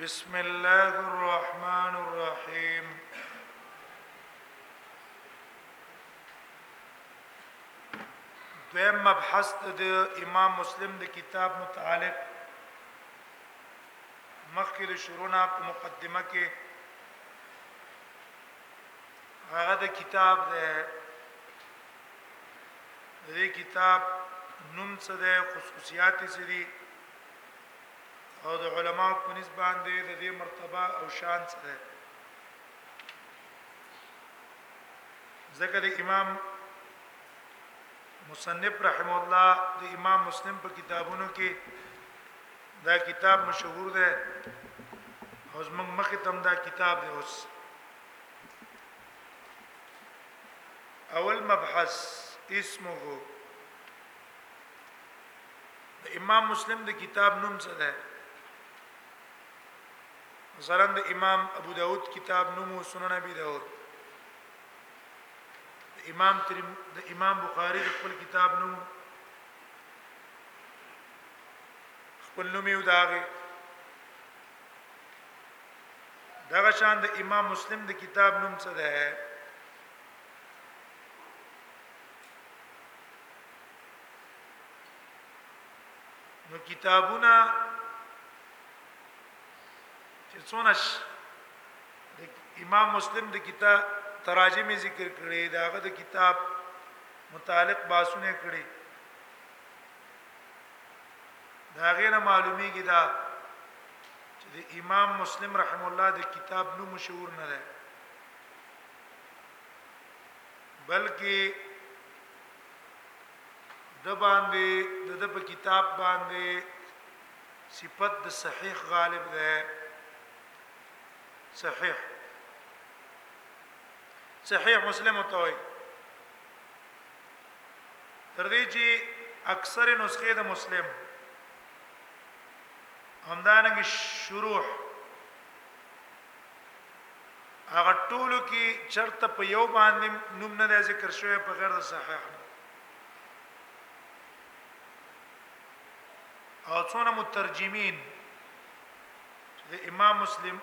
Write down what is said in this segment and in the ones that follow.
بسم الله الرحمن الرحيم دویم مبحث د امام مسلم د کتاب متعلق مخکې د شروعنا په مقدمه کې هغه د کتاب د دې کتاب نوم څه ده خصوصیات څه دي او د علما په نس باندې د دې مرتبه او شان څه ده ذکر امام مصنف رحم الله د امام مسلم په کتابونو کې دا کتاب مشهور ده او زمنګ مخه تم دا کتاب دی اوس اول مبحث اسمه د امام مسلم د کتاب نوم څه ده مثلا د امام ابو داود کتاب نوم او سنن ابي داود د امام ترم د امام بخاري د خپل کتاب نوم خپل نوم یو داغه دغه شان د امام مسلم د کتاب نوم څه ده نو کتابونه چې څونه د امام مسلم د کتاب تراجم ذکر کړي داغه د کتاب متعلق باسونه کړي دا غینه معلومیږي دا چې د امام مسلم رحم الله د کتاب نو مشهور نه ده بلکې د باندې د د په کتاب باندې صفت د صحیح غالب ده صحیح صحیح مسلم توي تر دې چې اکثر نسخې د مسلم همدانګ شروح هغه ټولو کې چرته په یو باندې نوم نه دی ذکر شوی په غیر د صحیح نه او څونه مترجمین د امام مسلم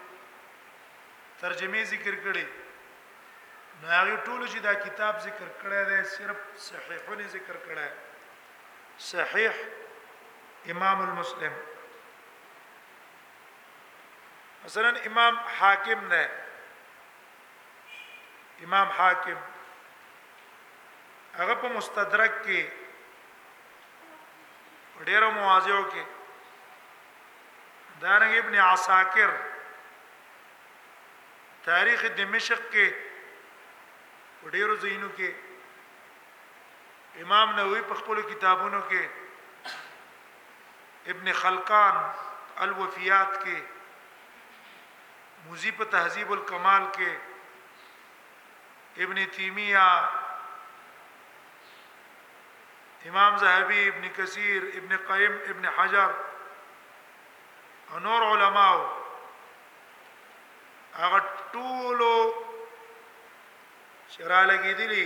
ترجمه ذکر کړي نو هغه ټول چې دا کتاب ذکر کړی دی صرف صحیحونه ذکر کړی صحیح امام المسلم مثلا امام حاکم نه امام حاکم هغه په مستدرک کې ډیرو مواضعو کې دارنګ ابن عساکر تاریخ دمشق کې ډیرو ځینو کې امام نووي په خپل کتابونو کې ابن خلقان الوفیات کې موزی په تهذیب الکمال کې ابن تیمیه امام زهبی ابن کثیر ابن قیم ابن حجر او نور علماو هغه ټولو شراله کېدلی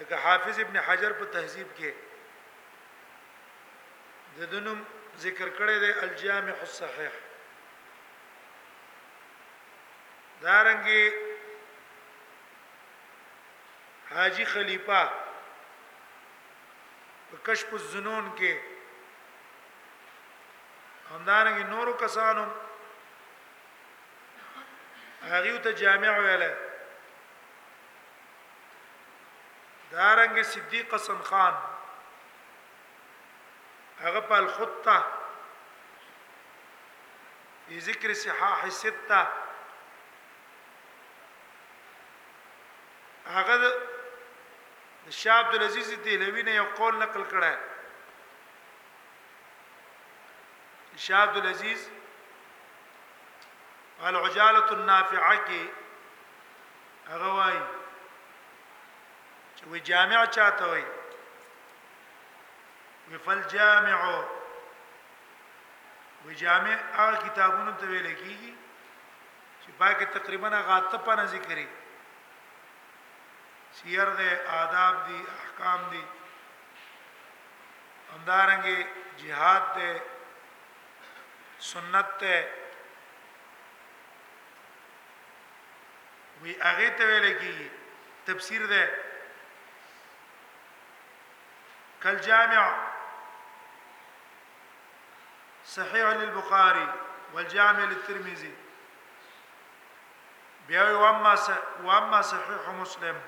لکه حافظ ابن حجر په تهذیب کې د دنم ذکر کړی دی الجامع الصحیح دارنګي حاجی خلیفہ په کشف الزنون کې همدارنګه نورو کسانو هغه ته جامع ویل دارنګ صدیق حسن خان هغه په الخطه په ذکر صحاح سته هغه د شاه عبد العزيز دهلوي نه یو قول نقل کړه شاه عبد العزيز العجاله النافعه کې هغه وای چې وی جامع چاته وای وی فل جامع وی جامع هغه کتابونو ته ویل کیږي چې پاکه تقریبا غاته پنه ذکرې سیر دې آداب دي احکام دي همدارنګه jihad دې سنت دې وی هغه ته ویل کی تفسیر ده کل جامع صحیح للبخاری والجامع للترمذی بیا واما واما صحیح مسلم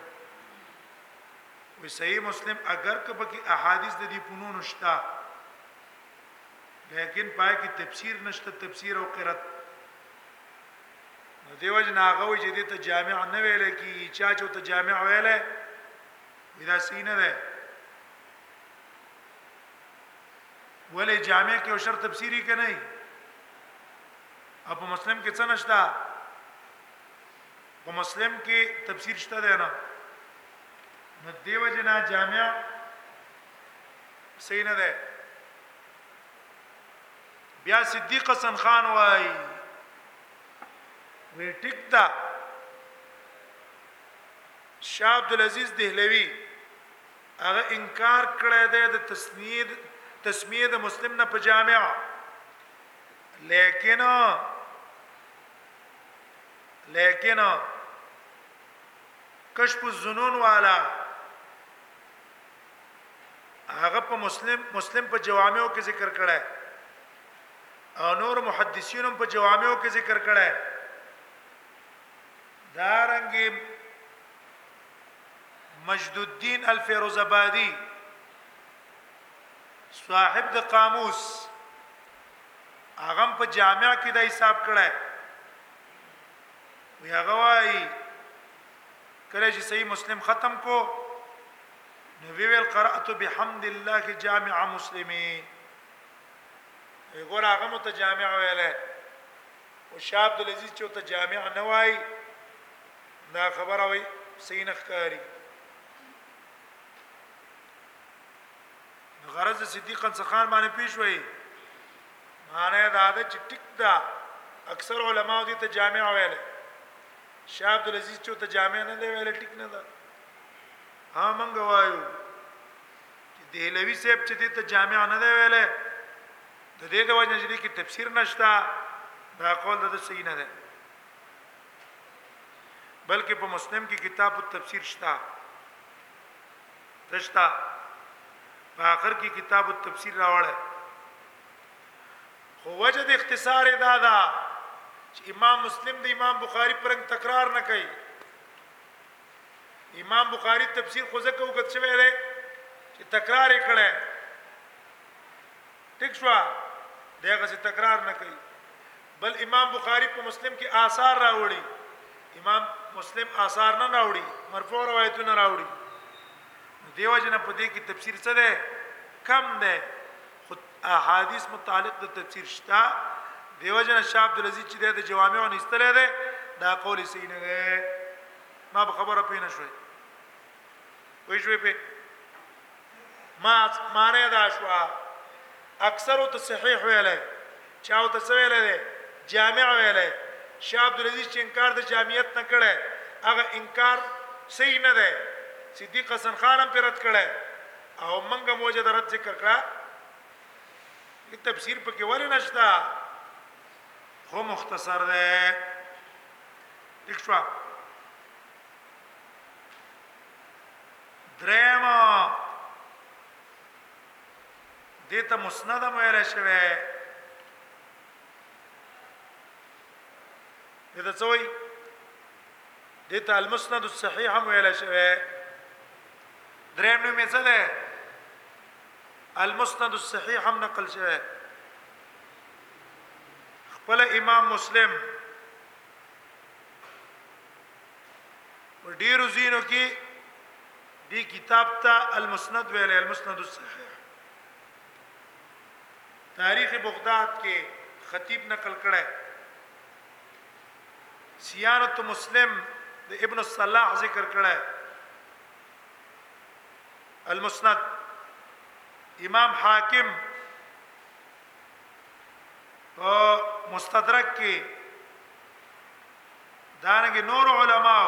وی صحیح مسلم اگر کبه کی احادیث د دې پونو نشتا لیکن پای کی تفسیر نشته تفسیر او قرات نو دی وجه نه هغه وی چې دې ته جامع نه ویل کیږي چا چې ته جامع ویل ودا سینه ده ولې جامع کې او شرط تفسیری کې نه اپ مسلم کې څه نشتا په مسلم کې تفسیر شته ده نه نو دیو جنا جامع سینه ده بیا صدیق حسن خان وای وی ټیک دا شاه عبد العزيز دهلوي هغه انکار کړی دی د تسنید تسمیه د مسلم نه په جامع لیکن لیکن کشف الظنون والا هغه په مسلم مسلم په جوامعو کې ذکر کړه او نور محدثین هم په جوامعو کې ذکر کړه دا رنګ مجد الدین الفیروز آبادی صاحب د قاموس هغه په جامع کې دا حساب کړه وی هغه وایي کله چې صحیح مسلم ختم کو نو ویل قرات بحمد الله جامع مسلمي ګور هغه متجامع ویله او شاه عبد العزيز چې ته جامع نه وای دا خبره وای صحیح نه ښکاری غرض صدیق خان باندې پیښ وای معنی دا ده چې ټیک دا اکثر علما دې ته جامع ویل شاه عبدالعزیز چو ته جامع نه دی ویل ټیک نه ده ها منګه وایو چې دهلوی صاحب چې ته جامع نه دی ویل د دې د وجه چې کې تفسیر نشتا دا قول د صحیح نه ده بلکې په مسلم کې کتاب التفسیر شتا دشتا په اخر کې کتاب التفسیر راوړل خو وجه د اختصار یې دا ده چې امام مسلم د امام بخاري په رنګ تکرار نه کوي امام بخاری تفسیر خو ځکه وکړ چې ویل چې تکرار یې کړي ټیک شو دغه څه تکرار نه کوي بل امام بخاری په مسلم کې آثار راوړي امام مسلم آثار نه راوړي مرفوع روایتونه راوړي دیو جن په دې کې تفسیر څه ده کم ده خو احادیث متعلق د تفسیر شته دیو جن شاه عبد العزيز چې د جوامع نه استلې ده دا قول صحیح نه ده ما په خبره پینه شوې وې شوې په ما معنی دا شو اکثر ته صحیح ویلې چاو ته ویلې ده جامع ویلې شاه عبد العزيز چې انکار د جامعیت نه کړي هغه انکار صحیح نه ده صدیق حسن خان هم پرد کړي او منګه موجه د رد ذکر کړه د تفسیر په کې ولې نشته خو مختصر ده دښوا درېم دته مسند ویل شوی دته څوی دې ته المسند الصحیح هم ویل شوی دریم نوم یې څه دی المسند الصحیح هم نقل شوی خپل امام مسلم ډیرو زینو کې دی کتاب ته المسند ویل المسند الصحیح تاریخ بغداد کې خطیب نقل کړه صيانت مسلم د ابن الصلاح ذکر کړی المسند امام حاکم په مستدرک کې دانګ نور علماء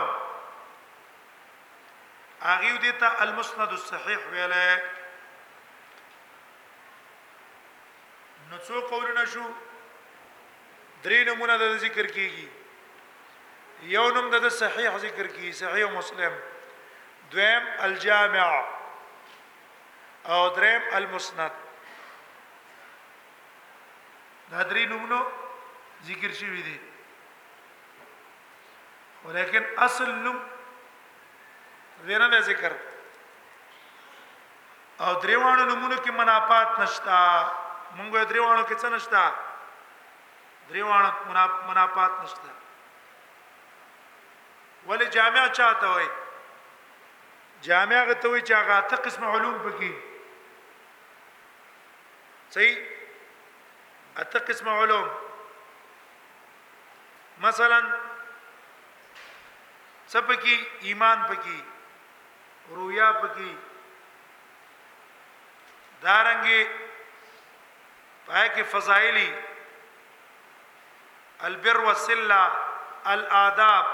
اغیو دیتا المسند الصحیح ویلې نو څو قولونه شو درې نمونه د ذکر کیږي یو نوم د صحیح ذکر کیږي صحیح مسلم دویم الجامع او دریم المسند دا درې نمونه ذکر شوی دي ولیکن اصل نوم وینا ذکر او دریوانو نمونه کې منافات نشتا مونږ دریوانو کې څه نشتا دریوانو منافات نشتا ولې جامع چاته وای جامع غته وای چې هغه ته قسم علوم پکې صحیح اته قسم علوم مثلا سپکی ایمان پکی رویا پکې دارنګي پای کې فضایلی البر والصله الاداب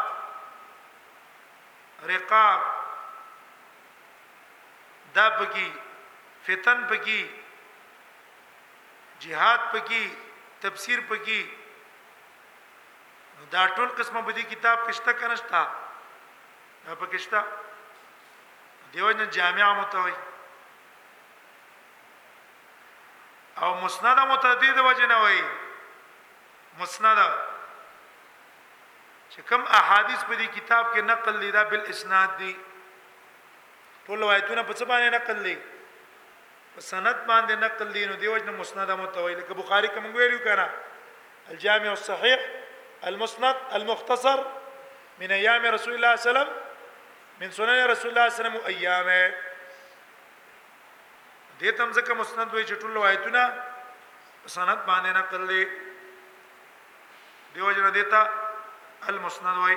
رقاب دا پکې فتن پکې جهاد پکې تفسیر پکې دا ټول قسمه په دې کتاب کې شته کنه شته دا پکې شته دیو جن جامع متوي او مسند متعدد وجنه وي مسند چې کوم احادیث په دې کتاب کې نقل دي دا بل اسناد دي ټول روایتونه په څه باندې نقل دي په سند باندې نقل دي نو دی وجنه مسند متوي لکه بخاری کې مونږ ویلو کنه الجامع الصحيح المسند المختصر من ايام رسول الله صلى الله عليه وسلم من سنن رسول الله صلی الله علیه وسلم ایامه دې تم ځکه مسند وی چې ټول روایتونه سند باندې نقل دي دیو جن دیتا المسند وی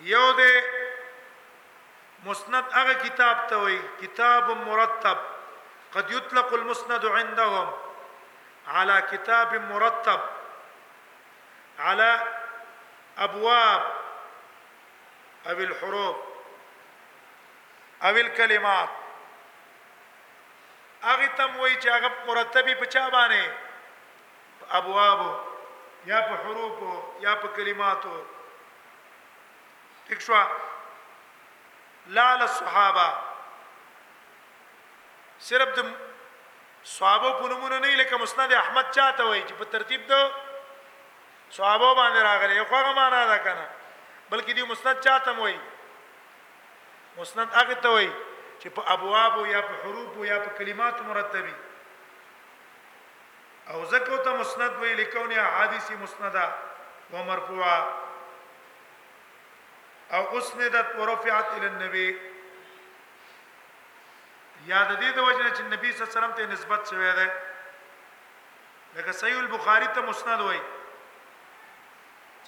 یو دی مسند هغه کتاب ته وایي کتاب مرتب قد یطلق المسند عندهم على کتاب مرتب على ابواب او الحروب او الكلمات هغه تم وایي چې هغه مرتبي په چا باندې په ابوابو یا په حروفو یا په کلماتو ٹھیک شو لال الصحابه صرف د صحابه په نمونه نه لکه مسند احمد چاته وای چې په ترتیب د صحابه باندې راغلي خو هغه معنا ده کنه بلکې دی مسند چاته وای مسند هغه ته وای چې په ابواب یا په حروف یا په کلمات مرتبي او ځکه ورته مسند وي لکونه احادیث مسنده و مرفوعه او اسندت ورفعت الى النبي یا د دې د وجنه چې نبی صلی الله علیه وسلم ته نسبت شوی دی لکه صحیح البخاری ته مسند وای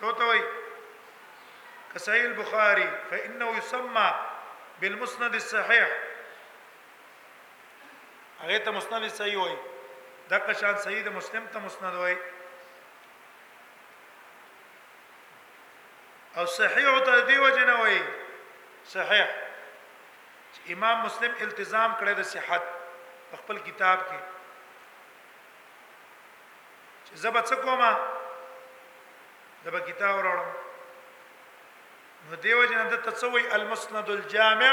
څوته وای که صحیح البخاری فانه يسمى بالمسند الصحيح هغه ته مسند صحیح وای دغه شان صحیح د مسلم ته مسند وای او صحیح ته دی وجه نه وای صحیح امام مسلم التزام کړی د صحت خپل کتاب کې چې زبا څه کومه زبا کتاب راوړم نو دیو جن د تسوی المسند الجامع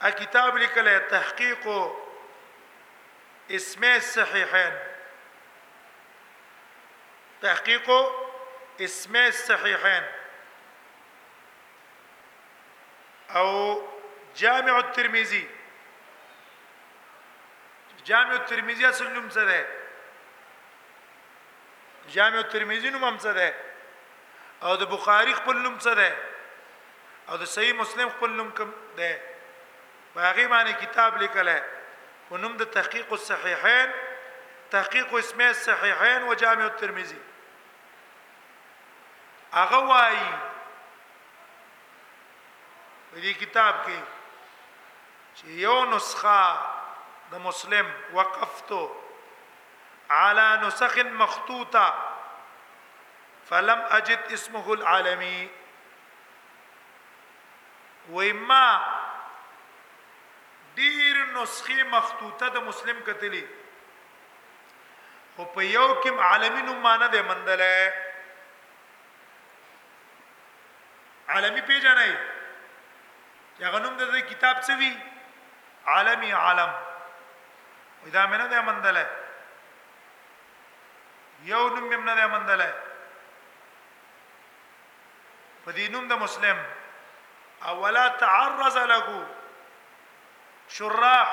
ا کتاب لیکل تحقیق اسم الصحيحين تحقیق اسم الصحيحين او جامع الترمذي جامع الترمذي اصل نوم څه ده جامع الترمذی نوم هم څه ده او د بخاری خپل نوم څه ده او د صحیح مسلم خپل نوم کوم ده باغی باندې کتاب لیکل او نوم د تحقیق الصحیحین تحقیق اسمه الصحیحین و جامع الترمذی هغه وایي په دې کتاب کې چې یو نسخه د مسلم وقفتو علی نسخ مخطوطه فلم اجد اسمه العالمی وای ما ډیر نسخه مخطوطه د مسلم کتلی خو په یو کې عالمی نوم معنی ده مندله عالمی پیژنې چې غنوم د کتاب څه وی عالمي عالم وای دا مې نه دی مندلی یو نوم مې نه دی مندلی په دې نوم د مسلم اولا تعرض له شراح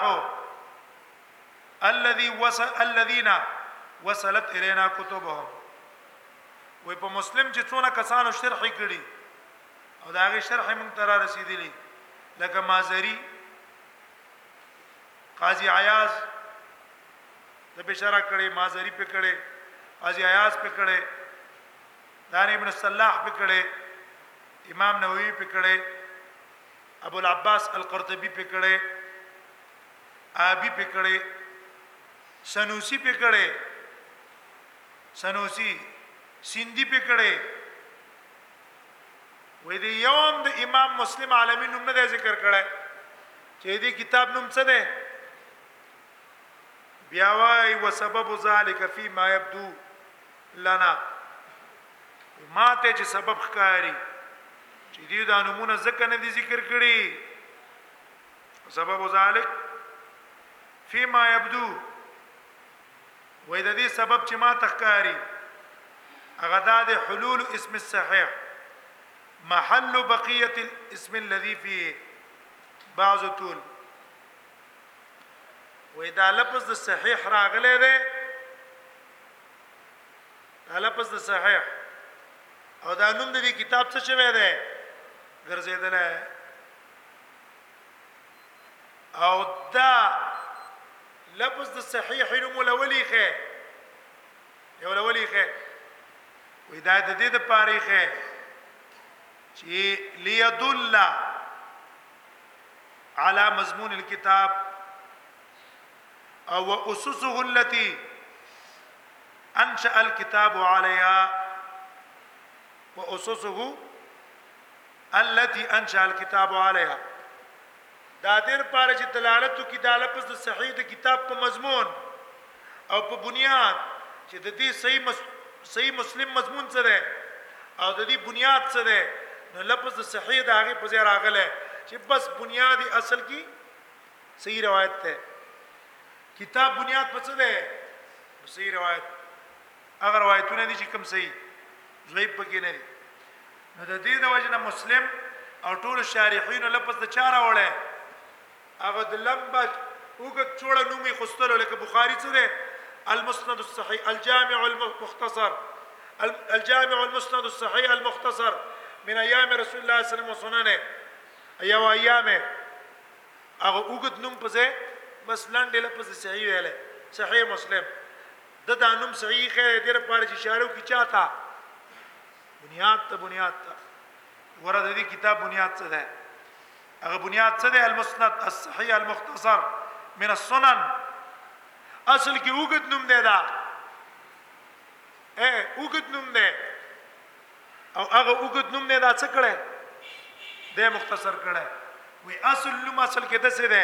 الذي وصل الذين وصلت الينا كتبهم وې په مسلم چې څونه کسانو شرح کړي او د هغې شرح یې موږ ته را رسېدلې لکه مازري قاضي عیاض د په شرح کړې مازري په کړې قاضي عیاض په کړې دار ابن صلاح په کړې امام نووي په کړې ابو العباس القرطبي په کړې آبی په کړې سنوسی په کړې سنوسی سیندی په کړې وې دې یوم د امام مسلم عالمي نوم نه ذکر کړه چې دې کتاب نوم څه ده بیا وای وسبب ذالک فی ما یبدو لنا ما ته چې سبب ښکاری چې دې دا نمونه ځکه نه دي ذکر کړي سبب ذالک فی ما یبدو وای د دې سبب چې ما ته ښکاري هغه دا د حلول اسم الصحيح محل بقيه الاسم الذي فيه بعض طول وای دا لفظ د صحیح راغلی دی دا لفظ د صحیح او دا نوم د دې کتاب څه شوی دی ګرځیدل او دا لفظ د صحیح نوم ولولي خې یو لولي خې وې دا د دې د پاره خې چې ليدل على مضمون الكتاب او اسسه التي انشأ الكتاب عليها واسسه التي انشأ الکتاب عليها دا دې لپاره چې دلالت وکړي دا لفظ د صحيح د کتاب په مضمون او په بنياد چې د دې صحيح مس... صحيح مسلم مضمون څه دی او د دې بنياد څه دی نو لفظ د صحيح د هغې په ځای راغلی چې بس بنياد اصل کې صحيح روایت دی کتاب بنياد په څه دی صحيح روایت هغه روایتونه دي چې کوم صحيح ضعیف پکې نه دی نو د دې د وجنه مسلم او ټول شارحین لپس د چاره وړه هغه د لمبا وګت چوړه نومي خستلو لکه بخاری څه ده المسند الصحيح الجامع المختصر الجامع المسند الصحيح المختصر من ايام رسول الله صلى الله عليه وسلم وسننه ايو ايامه هغه وګت نوم پځه بس لاندې لپس صحیح ویله صحیح مسلم ده دا نوم صحیح ایښی دی دې لپاره چې اشاره وکړي چا ته بنیاد ته بنیاد ته وره د دې کتاب بنیاد څه دی هغه بنیاد څه دی المسند الصحیح المختصر من السنن اصل کې وګد نوم دی دا اے وګد نوم دی او هغه وګد نوم نه دا څه کړي د مختصر کړي وی اصل نوم اصل کې د څه ده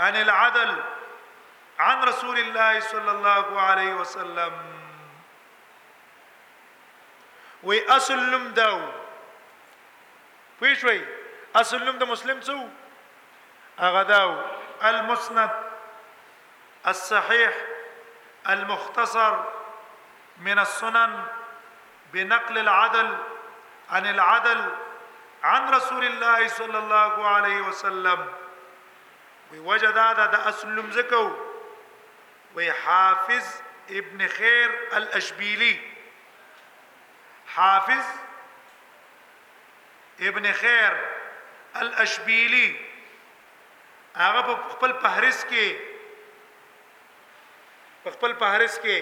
عن العدل عن رسول الله صلى الله عليه وسلم وي اسلم نوم دا اسلم اصل نوم مسلم سو اغداو المسند الصحيح المختصر من السنن بنقل العدل عن العدل عن رسول الله صلی الله علیه وسلم وی وجدا د اصل لمزکو وی حافظ ابن خیر الاشبیلی حافظ ابن خیر الاشبیلی هغه په خپل پهرس کې په خپل پهرس کې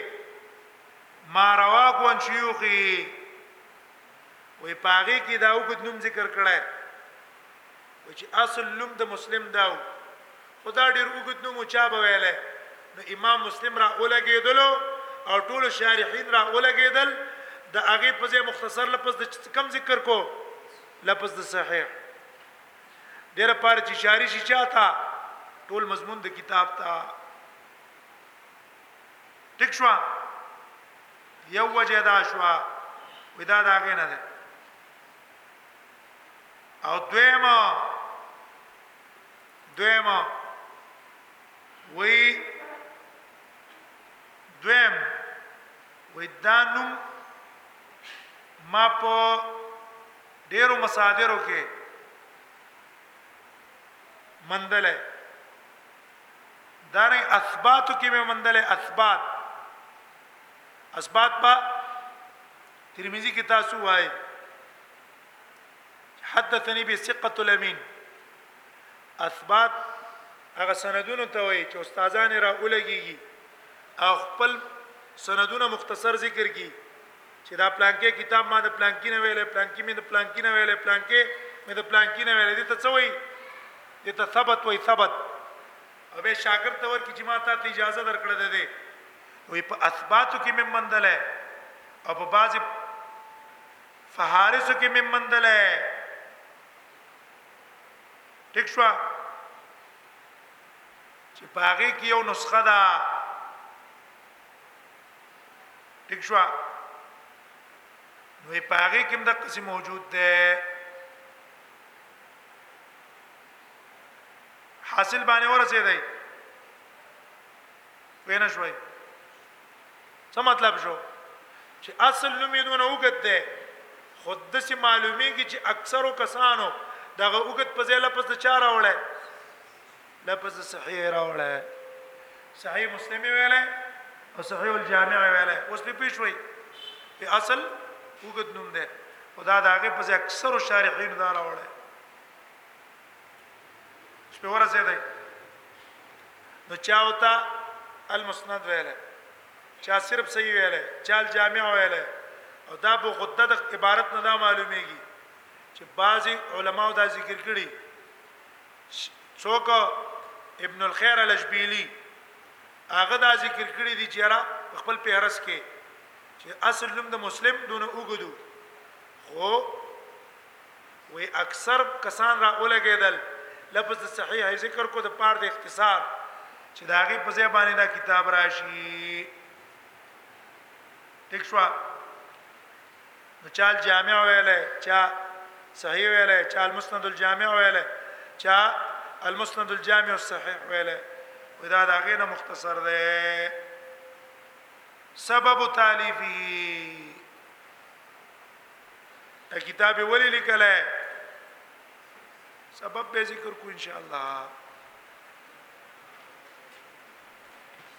ما رواق وان شيوخه وی پاغي کې دا وګد نوم ذکر کړای و چې اصل نوم د مسلم داو خدا ډیر وګد نوم چا به ویلې نو امام مسلم را اولګېدل او ټول شارحین را اولګېدل د هغه په ځای مختصر لفظ د کم ذکر کو لفظ د صحیح ډیره پاره چې شاری شي چاته ټول مضمون د کتاب ته ټیک شو یو وجه دا شو ودا دا غې نه ده او دویمه دویمه وی دویم وی دا نوم ما په ډیرو مصادرو کې مندلې دارنګ اثباتو کې مې مندل اثبات اثبات په ترمذی کې تاسو وایي حدثني بثقه الامين اثبات هغه سندونو ته وایي چې استادان را اولګيږي او خپل سندونه مختصر ذکر کی چې دا پلانکی کتاب ما د پلانکی نه ویلی، پلانکی مې د پلانکی نه ویلی، پلانکی مې د پلانکی نه ویلی، دې ته څه وایي؟ دې ته ثبت وایي، ثبت. او بیا شاګرد ته ورکړي چې ما تا ته اجازه درکړه د دې. وایي په اثباتو کې مې موندلی او په بعضې فهارسو کې مې موندلی. ټیک شو چې په هغې کې یو نسخه ده. ټیک شو نو په هغه کې هم د قسم موجود ده حاصل باندې ورسې دی وینه شوي څه مطلب شو چې اصل نوم یې دونه وګت ده خود د سي معلومیږي چې اکثرو کسانو دغه وګت په ځای لپس د چاره وړه لفظ صحیح راوړی صحیح مسلم ویلې او صحیح الجامع ویلې اوس په پیښ وای په اصل وګد نوم ده او دا داغه په اکثر شارحین دا راوړی شپه ورسې ده نو چا وتا المسند ویلې چا صرف صحیح ویلې چا الجامع ویلې او دا په غده د عبارت نه دا معلومیږي چې بعضی علماو دا ذکر کړي څوک ابن الخیر الاشبیلی هغه دا ذکر کړی دی چې را خپل پهرس کې چې اصل نوم د مسلم دونه وګدو خو وی اکثر کسان را اولګیدل لفظ صحیح ذکر کو د پار د اختصار چې دا غي په ځای باندې دا کتاب راشي ټیک شو نو چا الجامع ویلی چا صحیح ویلی چا المسند الجامع ویلی چا المسند الجامع الصحیح ویلی ودا دا غینه مختصر ده سبب تالیفه دا کتاب ولی لیکلای سبب به ذکر کو ان شاء الله